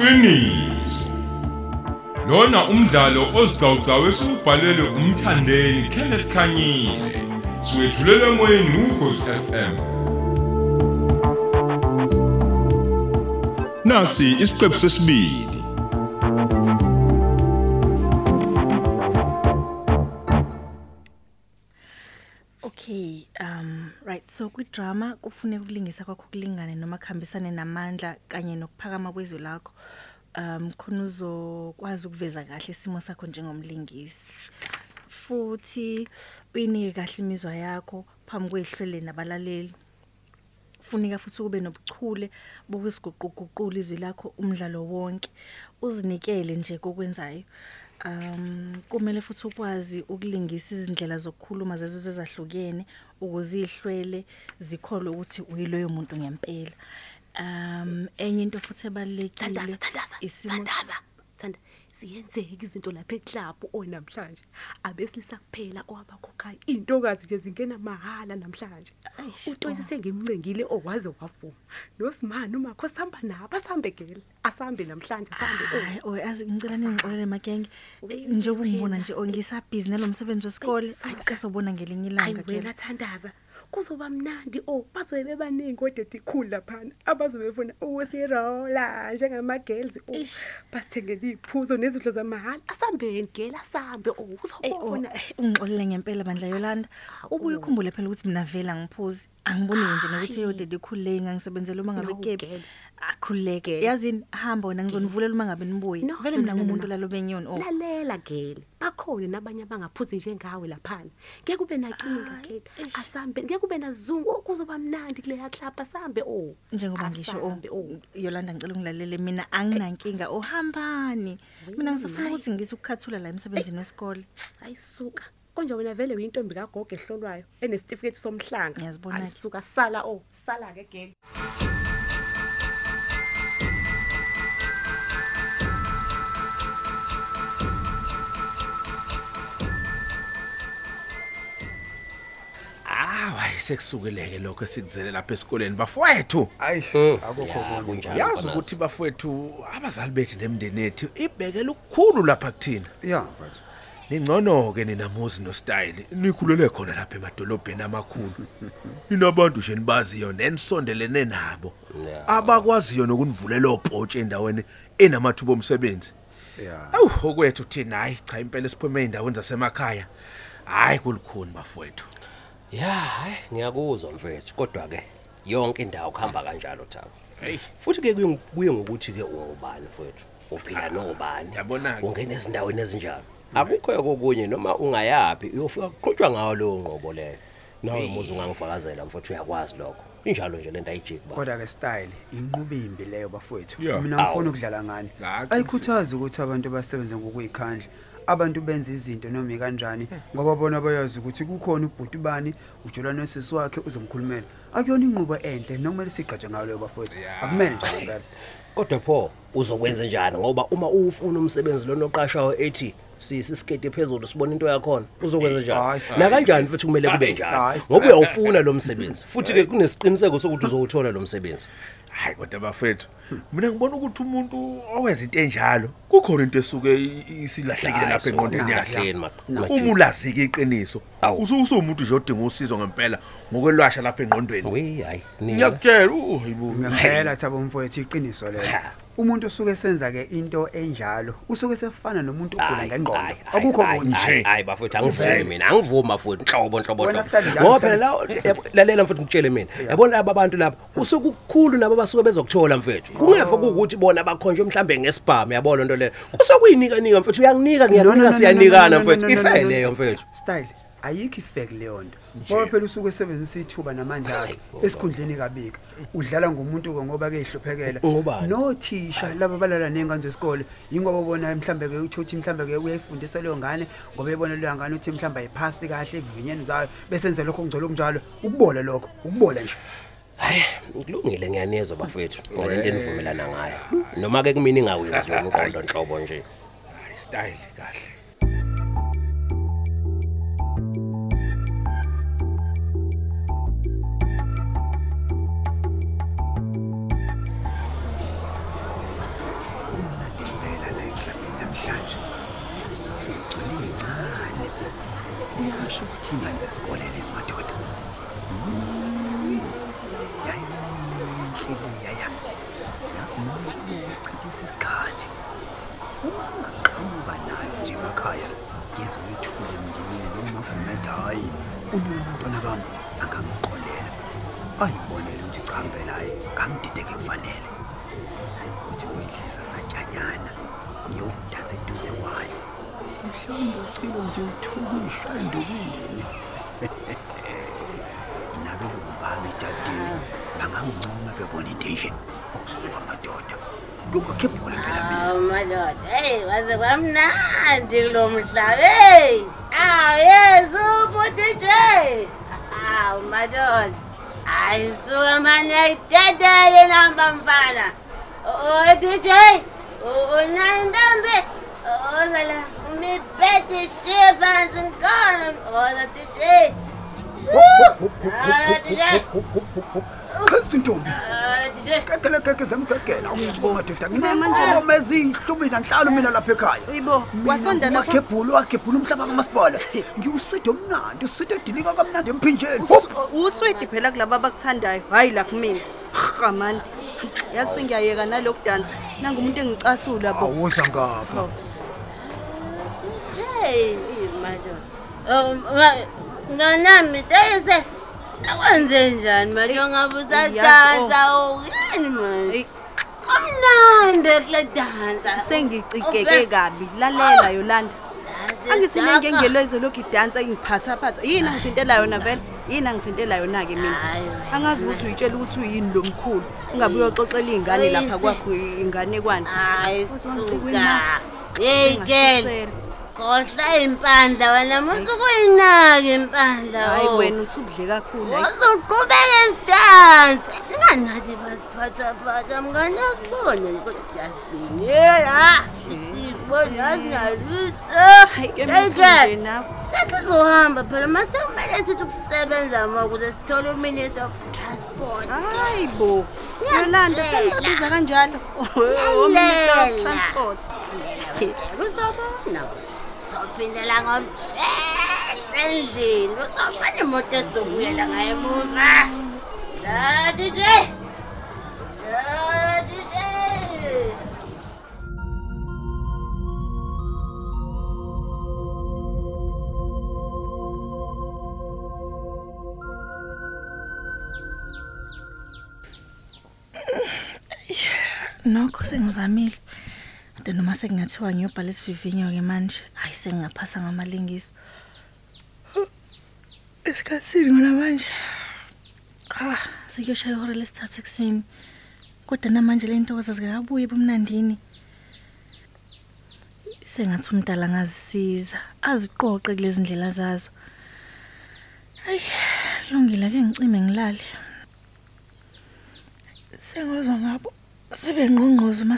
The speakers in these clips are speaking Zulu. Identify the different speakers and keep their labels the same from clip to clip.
Speaker 1: Iqiniso. Lona umdlalo ozicawucawu esubhalelwe umthandeni Kenneth Khanyile. Siwethulela emoyeni ukhosi FM. Nasi isiqephu sesibili.
Speaker 2: So kwidrama kufuneka ukulingisa kwakho kulingane noma kuhambisane namandla kanye nokuphakama kwezwi lakho. Um khona uzokwazi ukuveza kahle isimo sakho njengomlingisi. Futhi uyinike kahle imizwa yakho phambi kwehlwele nabalaleli. Kufuneka futhi ube nobuchule bokusiguquguqula izwi lakho umdlalo wonke. Uzinikele nje kokwenzayo. Um kumele futhi ukwazi ukulingisa izindlela zokukhuluma zezizwe ezahlukene ukuze ihlwele zikholwe ukuthi uyiloyo muntu ngempela. Um enye into futhi ebalekile
Speaker 3: Thandaza thandaza
Speaker 2: isimo
Speaker 3: thandaza thanda siyenzeka izinto lapha eClub onamhlanje. Abesilisa kuphela owabakhokhayo intokazi nje zingena mahala namhlanje.
Speaker 2: Eish,
Speaker 3: uToyisi sengimncengile owaze wavuma. noSimani umakho sihamba nabo asambe gele. Asambe namhlanje sambe
Speaker 2: hayi oy azi ngicela ningixolele magenge njengoba ungibona nje ongisabhizi nalomsebenzi wesikole
Speaker 3: Ayi,
Speaker 2: hayi
Speaker 3: suka.
Speaker 2: sizobona ngelinye
Speaker 3: Hayi
Speaker 2: ilanga
Speaker 3: wena
Speaker 2: ke.
Speaker 3: thandaza. Kuzoba mnandi. Oh bazobe bebaningi kodwa ekhulu lapha abazobe befuna ukusirola njengama girls. Oh
Speaker 2: Eish.
Speaker 3: basithengele iphuzo nezidlo zamahhala asambeni gele asambe. Oh
Speaker 2: Ey, oh,
Speaker 3: uzobona.
Speaker 2: eh, ungixolele ngempela bandla Yolanda. Ubuye ukhumbule phela ukuthi mina vela ngiphuzi angiboni nje nokuthi yodede ikhulule ngangisebenzela uma ngabe
Speaker 3: No,
Speaker 2: kebi
Speaker 3: girl.
Speaker 2: akhululeke
Speaker 3: Girl.
Speaker 2: yazini hamba wena ngizonivulela uma ngabe nibuye
Speaker 3: No,
Speaker 2: vele
Speaker 3: no,
Speaker 2: mina
Speaker 3: no, no,
Speaker 2: ngumuntu
Speaker 3: no.
Speaker 2: lalo benyoni oh.
Speaker 3: Lalela gele bakhona nabanye abangaphuzi njengawe laphana. Ngeke kube nakinga
Speaker 2: Hayi,
Speaker 3: gele
Speaker 2: eish.
Speaker 3: asambe ngeke kube nazungu oh, kuzoba mnandi kuleya club asambe oh.
Speaker 2: Njengoba ngisho oh
Speaker 3: Asambe, oh.
Speaker 2: Yolanda ngicela ungilalele. Mina anginankinga. Ohambani mina ngisafuna
Speaker 3: hayi.
Speaker 2: ukuthi ngise ukukhathula la emsebenzini wesikole.
Speaker 3: Ayisuka konje wena vele uyintombi kagogo ehlolwayo enesitifiketi somhlanga
Speaker 2: Ngiyazibona ke.
Speaker 3: ayisuka sala oh sala ke gele
Speaker 4: hayi sekusukeleke lokho esikuzele lapha esikoleni bafowethu
Speaker 5: Ayi,
Speaker 6: Mm.
Speaker 5: akukho
Speaker 6: Ya,
Speaker 5: konke.
Speaker 6: kunjalo.
Speaker 4: yazi
Speaker 6: Mfanazi.
Speaker 4: ukuthi bafowethu abazali bethu nemndeni yethu ibhekela ukukhulu lapha kuthina
Speaker 5: Ya, mfethu.
Speaker 4: Ningcono-ke ninamuzi nostyle nikhulele khona lapha emadolobheni amakhulu ninabantu nje nibaziyo nenisondelene nabo
Speaker 6: Ya.
Speaker 4: abakwaziyo nokunivulela obhotshe endaweni enamathuba omsebenzi
Speaker 5: Ya.
Speaker 4: awu okwethu thina hayi cha impela siphume ey'ndaweni zasemakhaya hhayi kulukhuni bafowethu
Speaker 6: Ya, hayi ngiyakuzwa mfethu, kodwa ke yonke indawo kuhamba kanjalo Thabo.
Speaker 4: Hey.
Speaker 6: Futhi ke kuye kuye ngokuthi ke ungubani mfethu. Uphila nobani?
Speaker 4: Yabona-ke.
Speaker 6: Ungena ezindaweni ezinjalo. Akukho kokunye noma ungayapi uyofika kuqhutshwa ngawo leyo ngqobo leyo. Nawe muzi ungangifakazela mfethu uyakwazi lokho. Injalo nje lento ayijiki ba.
Speaker 5: Kodwa ke style inqubo imbi leyo bafowethu.
Speaker 1: Ya.
Speaker 5: Mina
Speaker 6: Awu.
Speaker 5: ngifuna ukudlala ngani.
Speaker 4: Ngaqinisile.
Speaker 5: Ayikhuthaza ukuthi abantu basebenze ngokuyikhandla. Abantu benza izinto noma ikanjani ngoba bona bayazi ukuthi kukhona ubhuti bani ujulana nosisi wakhe uzomkhulumela. Akuyona inqubo enhle nokumele siqhaje ngayo leyo bafowethu.
Speaker 4: Ya.
Speaker 5: Akumele nje ngempela.
Speaker 6: Kodwa pho uzokwenza njani ngoba uma ufuna umsebenzi lo noqashayo ethi sisisikete phezulu sibona into yakhona uzokwenza njani
Speaker 5: Hayi, Style.
Speaker 6: na kanjani futhi kumele kube njalo
Speaker 5: Hayi, Style.
Speaker 6: ngoba uyawufuna lo msebenzi futhi ke kunesiqiniseko sokuthi uzowuthola lo msebenzi
Speaker 4: hayi kodwa bafethu mina ngibona ukuthi umuntu owenza into enjalo kukhona into esuke i- isilahlekile lapha engqondweni yakhe
Speaker 6: Kahleni, ma-
Speaker 5: Na.
Speaker 6: majini.
Speaker 4: uma ulazike iqiniso
Speaker 6: Awu.
Speaker 4: usuwumuntu nje odinga usizo ngempela ngokwelwasha lapha engqondweni
Speaker 6: we hayi nina
Speaker 4: ngiyakutshela uh, hayibo
Speaker 5: Ngempela thabo mfowethu iqiniso lelo.
Speaker 6: Ha.
Speaker 5: Umuntu osuke senza ke into enjalo usuke sefana nomuntu ogula
Speaker 6: Hayi,
Speaker 5: ngengqondo.
Speaker 6: hayi, hayi,
Speaker 5: Akukho
Speaker 6: hayi,
Speaker 5: kunje.
Speaker 6: hayi, hayi bafethu angivumi mina angivumi futhi nhlobo nhlobo
Speaker 5: Wena
Speaker 6: nhlobo.
Speaker 5: Stanley,
Speaker 6: ngoba phela
Speaker 5: Stanley.
Speaker 6: la yabo- lalela mfethu ngitshele mina yabona laba bantu lapha usuke ukukhulu nabo basuke bezokuthola mfethu kungeve kuwukuthi bona bakhonjwe mhlambe ngesibhamu yabona into leyo kusokuyinika nika mfethu uyanginika
Speaker 5: No, no, no,
Speaker 6: ngiyakunika
Speaker 5: no, no,
Speaker 6: siyanikana
Speaker 5: no, no,
Speaker 6: mfethu
Speaker 5: no, no, no,
Speaker 6: ife
Speaker 5: no.
Speaker 6: leyo mfethu
Speaker 5: Style ayikho ifake leyo nto. Ngoba phela usuke esebenzisa ithuba namandla akhe esikhundleni kabika. Udlala ngomuntu ke ngoba ke ihluphekela.
Speaker 6: Ngobani?
Speaker 5: Nothisha laba balala nengane zesikole ingoba bona mhlambe ke uthothi mhlambe ke uyayifundisa leyo ngane ngoba ebona leyo ngane uthi mhlambe ayiphasi kahle evivinyeni zayo bese enze lokho ngicela okunjalo ukubole lokho ukubole nje.
Speaker 6: hayi kulungile ngiyanezwa bafethu ngalento enivumelana ngayo noma ke kumina ingawenzi lo mqondo nhlobo nje
Speaker 4: hayi style kahle
Speaker 5: ingane zesikole lezi madoda yayinhle leya yazi noma ukuchithisa isikhathi. Uma ngaqhamuka nayo nje emakhaya ngizoyithula emndenini noma kumeda hayi unabantwana bami angangixolela. Ayibonele ukuthi cha mpela hayi ngangidideke kufanele nje uthukisha endubini nabelungu bami ejadini bangangincoma bebona into enje okusuka amadoda kukwakhe ibhola phela
Speaker 7: madoda, hey waze kwamnandi kulo mhlaba. Hey! Aw yes, upo DJ. Aw madoda. Ayisuka manje ayidedele namba mfana. O DJ, unantambe. Ozala ngibhede shibanzi ngikona. Oza DJ. Ala DJ.
Speaker 5: ezintombi
Speaker 7: Ala DJ.
Speaker 5: kekele keke zemgegela usuka madoda nginenkomo eziyihlumi nanhlanu mina lapha ekhaya wagebhula wagebhula umhlaba kamasipala ngiwuswidi omnandi uswidi edilika kamnandi emphinjeni!
Speaker 8: Uswidi phela kulabo abakuthandayo, hayi la kumina. Ha man. Yazi sengiyayeka naloku dance. Nanga umuntu engicasula bo.
Speaker 5: awuza ngapha
Speaker 7: Hey, madoda. Oh, ma- nganami tayise sakwenze njani manje ngabe usadansa uyini manje?
Speaker 8: Hey,
Speaker 7: Kamnandi kule dansa.
Speaker 8: sengicikeke kabi. Lalela Yolanda. Angithi nenge ngelweze lokhu idansa ingiphatha phatha. Yini angithintela yona vele? Yini angithintela yona ke mina?
Speaker 7: Hayi,
Speaker 8: Angazi ukuthi uyitshela ukuthi uyini lo mkhulu. Ungabe uyoxoxela ingane lapha kwakho ingane kwani.
Speaker 7: Hayi
Speaker 8: Wazwangicikwe
Speaker 7: suka.
Speaker 8: na?
Speaker 7: Hey girl,
Speaker 8: Engashisela.
Speaker 7: khohla impandla wena musu kuyinaka impandla.
Speaker 8: Hayi
Speaker 7: oh.
Speaker 8: wena usudle kakhulu. hayi.
Speaker 7: Uzoqhubeka isidansi. Ndingangathi basiphatha phatha mngane asibone nje kodwa siyazibinela. Sibona singalutho.
Speaker 8: Hayi ke
Speaker 7: Hey
Speaker 8: mthunje
Speaker 7: girl,
Speaker 8: nawe.
Speaker 7: sesizohamba phela mase kumele sithi ukusebenza ma ukuze sithole uminister of transport.
Speaker 8: Hayi bo. Yolanda sengabiza kanjalo. Oh, Minister of Transport.
Speaker 7: uzobona sophindela ngomthetho endlini uzobona imoto esizobuyela ngayo emuva. La DJ la DJ
Speaker 2: nokho sengizamile. Kodwa noma sekungathiwa ngiyobhala isivivinyo-ke manje hhayi sengingaphasa ngamalengiso. Esikhathini ngona manje? Ah sekuyoshaya ihora lesithathu ekuseni. Kodwa namanje le ntokoza zikakabuye ebumnandini. Sengathi umdala angazisiza aziqoqe kulezi ndlela zazo. Hayi lungile ke ngicime ngilale. Sengozwa ngabo sibe ngqongqozo uma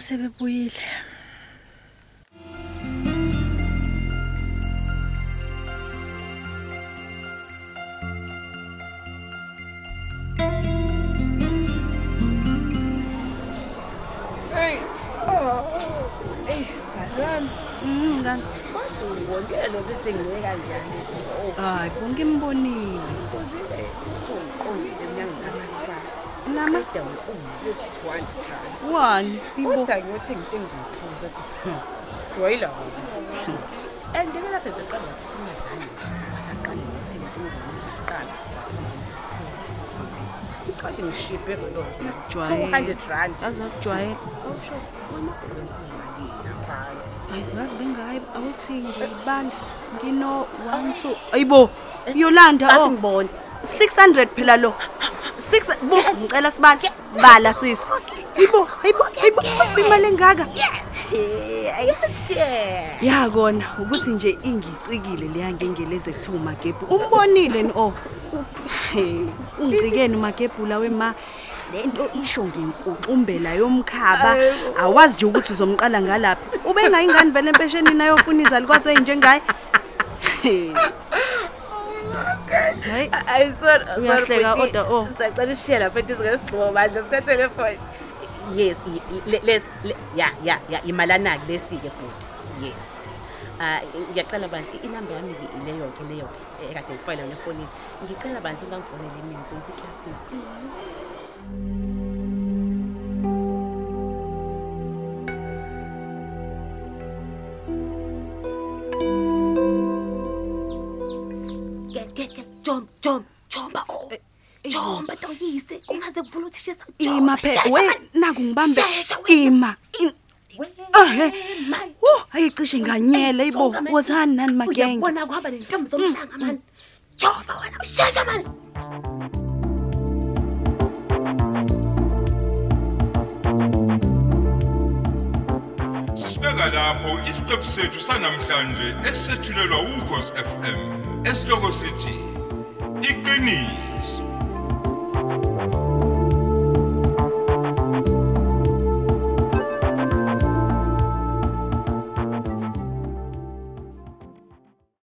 Speaker 2: sebebuyile
Speaker 8: Mhm ngani?
Speaker 3: Ngibonile bese ngiceke kanjani isibuko.
Speaker 8: Hayi bonke imbonile.
Speaker 3: Uzile soqondise emnyango kamasipala.
Speaker 8: Nama
Speaker 3: Kodwa umkhulu lezi 200 rand.
Speaker 8: one ibo.
Speaker 3: Uthi ngiyothenga into engizophuza athi joyila wona. And ke lapha ukukhuluma dlani. Wathi aqale ngiyothenga into engizokudla kuqala. Ucathi ngishiphe ngalondla.
Speaker 8: Jwayele.
Speaker 3: 200 rand.
Speaker 8: Azokujwayela.
Speaker 3: Awusho wena ubenza imali lapha.
Speaker 8: Hayi ngazi bengayi awuthi ngibanda ngino 1 2 ayibo Yolanda
Speaker 3: Athi
Speaker 8: oh.
Speaker 3: ngibone.
Speaker 8: 600 phela lo. 6 bu ngicela sibanda bala sisi Yibo hayibo hayibo imali engaka.
Speaker 7: Yes ayaske
Speaker 8: Ya kona ukuthi nje ingicikile leya ngengeleze kuthiwa umagebhu umbonile ni oh. Hey, ungicikeni umagebhu la wema lento isho ngenkuqumbela yomkhaba awazi nje ukuthi uzomqala ngalaphi ube ngayingani vele empesheni nayofuna izalikwazi enjengaye Hey. Hayi
Speaker 3: Ay sorry
Speaker 8: Uyahleka,
Speaker 3: Bhuti.
Speaker 8: kodwa, oh.
Speaker 3: Sisacela ushiye lapha eduze kwesigxobo bandla sika telefone. Yes, i- i- le- les le- ya ya ya imalanaki lesike bhuti. Yes. Ah ngiyacela bandla inamba yami ke ileyo ke leyo ke ekade ngifayile yona efonini. Ngicela bandla ungangifonele mina so ngiseklasini please. Jump jumpa oh. Jomba toyise ungaze kuvula uthisha
Speaker 8: ima phe we naku ngibambe. ima. In- ahe uh ayicishe nganyele ibo wozani nani magenge?
Speaker 3: Uyabona kuhamba nentombi zomhlanga mani. Jomba wena ushesha mani.
Speaker 1: Sisibeka lapho isiqephu sethu sanamhlanje esethulelwa ukhosi FM. Esihloko sithi iqiniso.